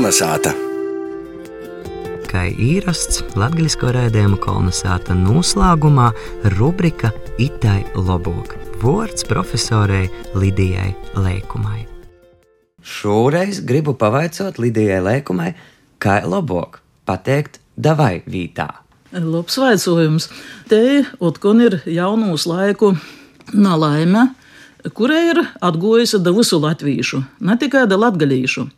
Kolnesāta! Kā īrasts latgaļisko raidījumu kolonizēta noslēgumā rubrika Itai Lobok. Vārds profesorei Lidijai Lēkumai. Šoreiz gribu pavaicot Lidijai Lēkumai, kā labāk pateikt davai vītā. Labs vaicojums. Te otkon ir jaunūs laiku nalaime, kurai ir atgojusi da visu latviešu, ne tikai da latgalīšu.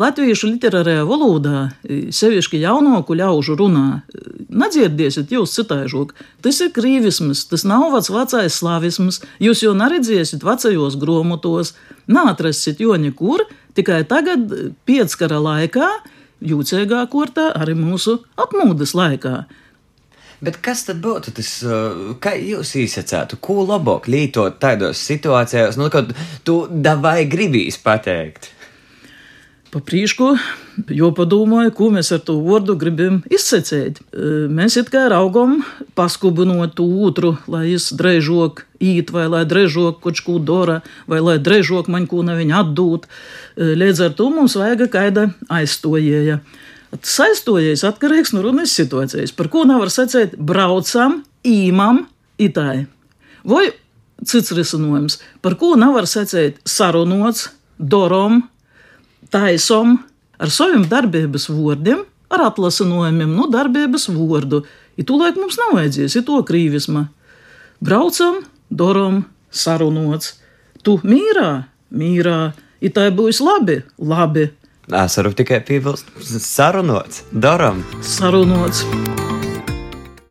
Latviešu literārajā valodā, sevišķi jaunoku ļaužu runā, nedzirdēsiet jūs citaižok. Tas ir krīvisms, tas nav vats vecais slavisms, jūs jau neredzēsiet vecajos gromotos, neatrasit jo nekur, tikai tagad, piecskara laikā, jūcīgā kortā, arī mūsu atmūdes laikā. Bet kas tad būtu tas, kā jūs izsacētu, ko labāk lietot tādos situācijās, nu, kad tu davai gribīs pateikt? Pa prīšku, jo padomāju, ko mēs ar to vārdu gribam izsecēt. Mēs it kā raugam, paskubinot otru, lai es drežok īt, vai lai drežok kaut ko dara, vai lai drežok man ko neviņu atdūt. Līdz ar to mums vajag kaida aizstojēja. Tas aizstojies atkarīgs no runas situācijas, par ko nevar secēt braucam, īmam, itai. Vai cits risinājums, par ko nevar secēt sarunots, dorom, taisom ar saviem darbības vārdiem, ar atlasinājumiem no darbības vārdu. I tūlēk mums nav vajadzēs, ir to krīvisma. Braucam, doram, sarunots. Tu mīrā, mīrā, it tā būs labi, labi. Es varu tikai piebilst, sarunots, daram. Sarunots.